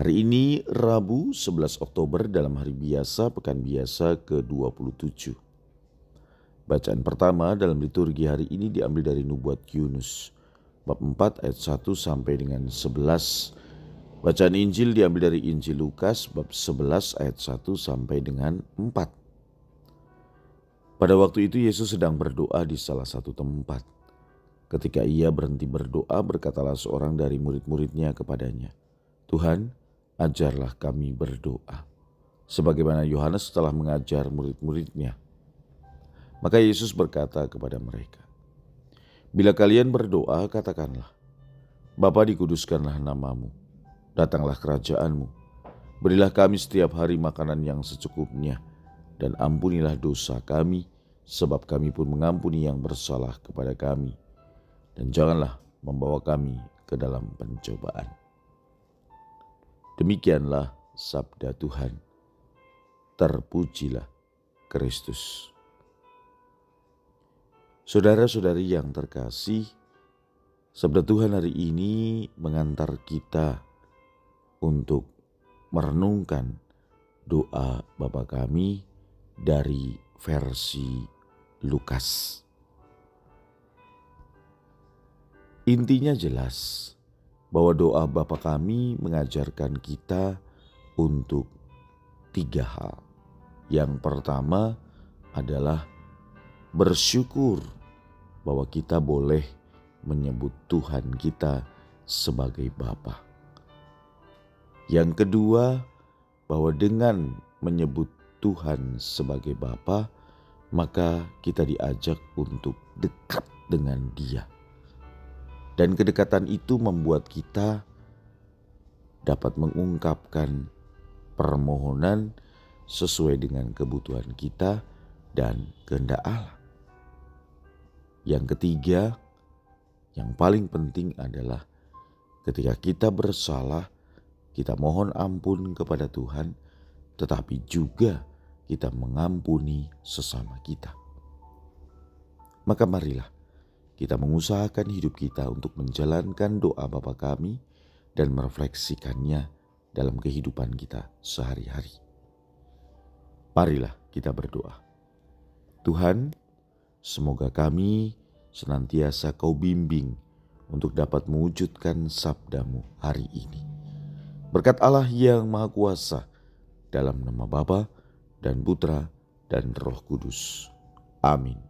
Hari ini Rabu 11 Oktober dalam hari biasa pekan biasa ke-27. Bacaan pertama dalam liturgi hari ini diambil dari Nubuat Yunus bab 4 ayat 1 sampai dengan 11. Bacaan Injil diambil dari Injil Lukas bab 11 ayat 1 sampai dengan 4. Pada waktu itu Yesus sedang berdoa di salah satu tempat. Ketika ia berhenti berdoa, berkatalah seorang dari murid-muridnya kepadanya, "Tuhan, ajarlah kami berdoa. Sebagaimana Yohanes telah mengajar murid-muridnya. Maka Yesus berkata kepada mereka, Bila kalian berdoa, katakanlah, Bapa dikuduskanlah namamu, datanglah kerajaanmu, berilah kami setiap hari makanan yang secukupnya, dan ampunilah dosa kami, sebab kami pun mengampuni yang bersalah kepada kami. Dan janganlah membawa kami ke dalam pencobaan. Demikianlah sabda Tuhan. Terpujilah Kristus. Saudara-saudari yang terkasih, sabda Tuhan hari ini mengantar kita untuk merenungkan doa Bapa kami dari versi Lukas. Intinya jelas, bahwa doa Bapa kami mengajarkan kita untuk tiga hal. Yang pertama adalah bersyukur bahwa kita boleh menyebut Tuhan kita sebagai Bapa. Yang kedua, bahwa dengan menyebut Tuhan sebagai Bapa, maka kita diajak untuk dekat dengan Dia dan kedekatan itu membuat kita dapat mengungkapkan permohonan sesuai dengan kebutuhan kita dan kehendak Allah. Yang ketiga, yang paling penting adalah ketika kita bersalah, kita mohon ampun kepada Tuhan, tetapi juga kita mengampuni sesama kita. Maka marilah kita mengusahakan hidup kita untuk menjalankan doa Bapa kami dan merefleksikannya dalam kehidupan kita sehari-hari. Marilah kita berdoa. Tuhan, semoga kami senantiasa kau bimbing untuk dapat mewujudkan sabdamu hari ini. Berkat Allah yang Maha Kuasa, dalam nama Bapa dan Putra dan Roh Kudus. Amin.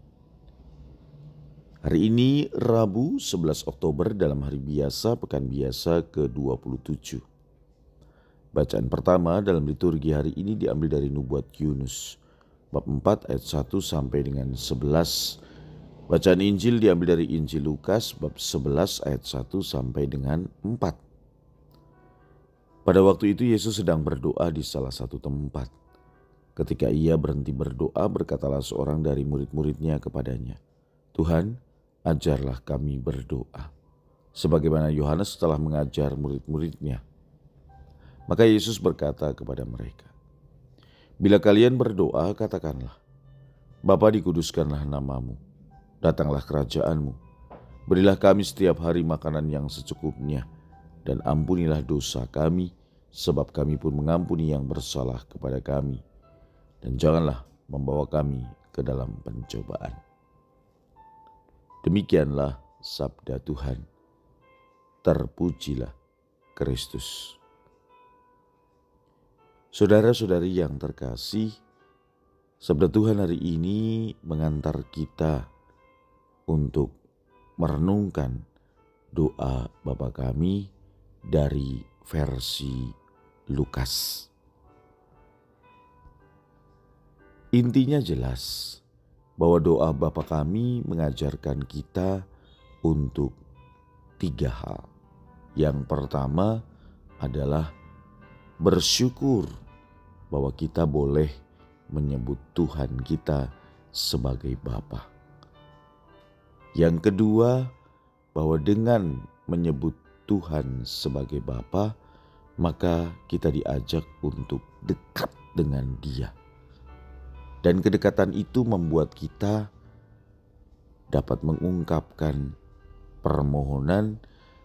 Hari ini Rabu 11 Oktober dalam hari biasa pekan biasa ke-27. Bacaan pertama dalam liturgi hari ini diambil dari Nubuat Yunus bab 4 ayat 1 sampai dengan 11. Bacaan Injil diambil dari Injil Lukas bab 11 ayat 1 sampai dengan 4. Pada waktu itu Yesus sedang berdoa di salah satu tempat. Ketika ia berhenti berdoa, berkatalah seorang dari murid-muridnya kepadanya, "Tuhan, ajarlah kami berdoa. Sebagaimana Yohanes telah mengajar murid-muridnya. Maka Yesus berkata kepada mereka, Bila kalian berdoa, katakanlah, Bapa dikuduskanlah namamu, datanglah kerajaanmu, berilah kami setiap hari makanan yang secukupnya, dan ampunilah dosa kami, sebab kami pun mengampuni yang bersalah kepada kami. Dan janganlah membawa kami ke dalam pencobaan. Demikianlah sabda Tuhan. Terpujilah Kristus. Saudara-saudari yang terkasih, Sabda Tuhan hari ini mengantar kita untuk merenungkan doa Bapa kami dari versi Lukas. Intinya jelas bahwa doa Bapa kami mengajarkan kita untuk tiga hal. Yang pertama adalah bersyukur bahwa kita boleh menyebut Tuhan kita sebagai Bapa. Yang kedua, bahwa dengan menyebut Tuhan sebagai Bapa, maka kita diajak untuk dekat dengan Dia. Dan kedekatan itu membuat kita dapat mengungkapkan permohonan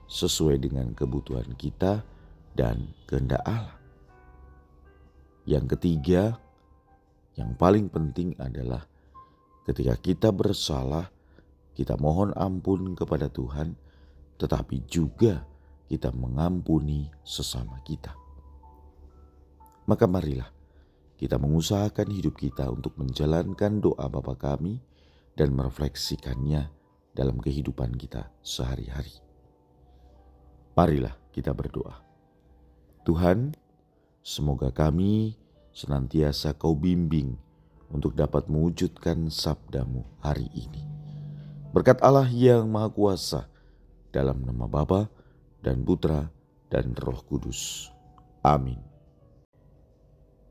sesuai dengan kebutuhan kita dan kehendak Allah. Yang ketiga, yang paling penting adalah ketika kita bersalah, kita mohon ampun kepada Tuhan, tetapi juga kita mengampuni sesama kita. Maka marilah kita mengusahakan hidup kita untuk menjalankan doa Bapa kami dan merefleksikannya dalam kehidupan kita sehari-hari. Marilah kita berdoa. Tuhan, Semoga kami senantiasa kau bimbing untuk dapat mewujudkan sabdamu hari ini. Berkat Allah yang Maha Kuasa, dalam nama Bapa dan Putra dan Roh Kudus. Amin.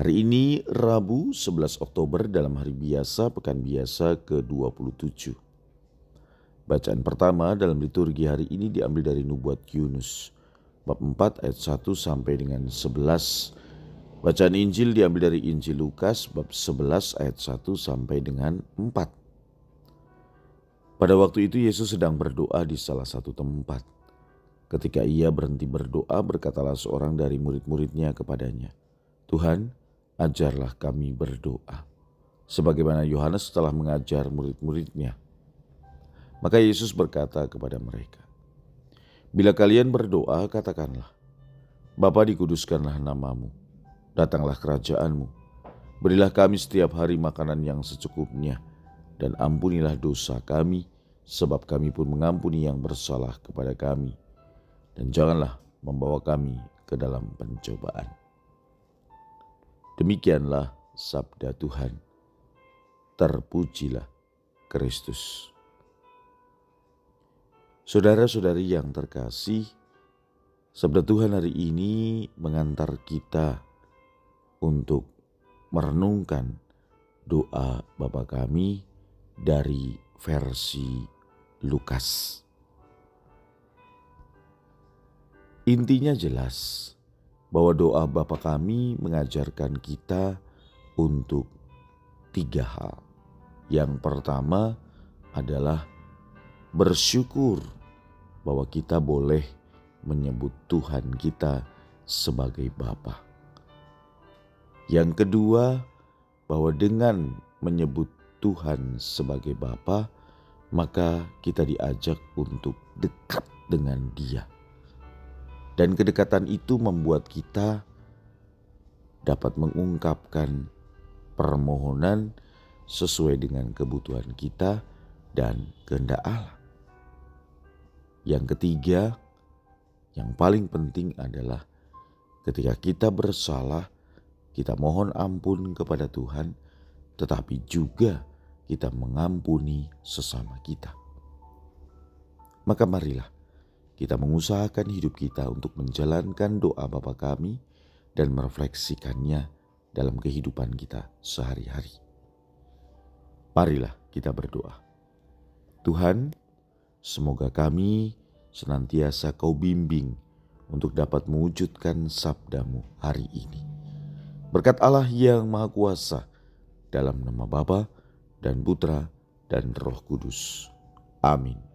Hari ini Rabu 11 Oktober dalam hari biasa pekan biasa ke-27. Bacaan pertama dalam liturgi hari ini diambil dari Nubuat Yunus bab 4 ayat 1 sampai dengan 11 Bacaan Injil diambil dari Injil Lukas bab 11 ayat 1 sampai dengan 4. Pada waktu itu Yesus sedang berdoa di salah satu tempat. Ketika ia berhenti berdoa, berkatalah seorang dari murid-muridnya kepadanya, "Tuhan, ajarlah kami berdoa." Sebagaimana Yohanes telah mengajar murid-muridnya. Maka Yesus berkata kepada mereka, "Bila kalian berdoa, katakanlah, Bapa dikuduskanlah namamu, datanglah kerajaanmu. Berilah kami setiap hari makanan yang secukupnya, dan ampunilah dosa kami, sebab kami pun mengampuni yang bersalah kepada kami. Dan janganlah membawa kami ke dalam pencobaan. Demikianlah sabda Tuhan. Terpujilah Kristus. Saudara-saudari yang terkasih, sabda Tuhan hari ini mengantar kita untuk merenungkan doa Bapa kami dari versi Lukas. Intinya jelas bahwa doa Bapa kami mengajarkan kita untuk tiga hal. Yang pertama adalah bersyukur bahwa kita boleh menyebut Tuhan kita sebagai Bapa. Yang kedua, bahwa dengan menyebut Tuhan sebagai Bapa, maka kita diajak untuk dekat dengan Dia. Dan kedekatan itu membuat kita dapat mengungkapkan permohonan sesuai dengan kebutuhan kita dan kehendak Allah. Yang ketiga, yang paling penting adalah ketika kita bersalah, kita mohon ampun kepada Tuhan, tetapi juga kita mengampuni sesama kita. Maka marilah kita mengusahakan hidup kita untuk menjalankan doa Bapa kami dan merefleksikannya dalam kehidupan kita sehari-hari. Marilah kita berdoa. Tuhan, semoga kami senantiasa kau bimbing untuk dapat mewujudkan sabdamu hari ini. Berkat Allah yang Maha Kuasa, dalam nama Bapa dan Putra dan Roh Kudus. Amin.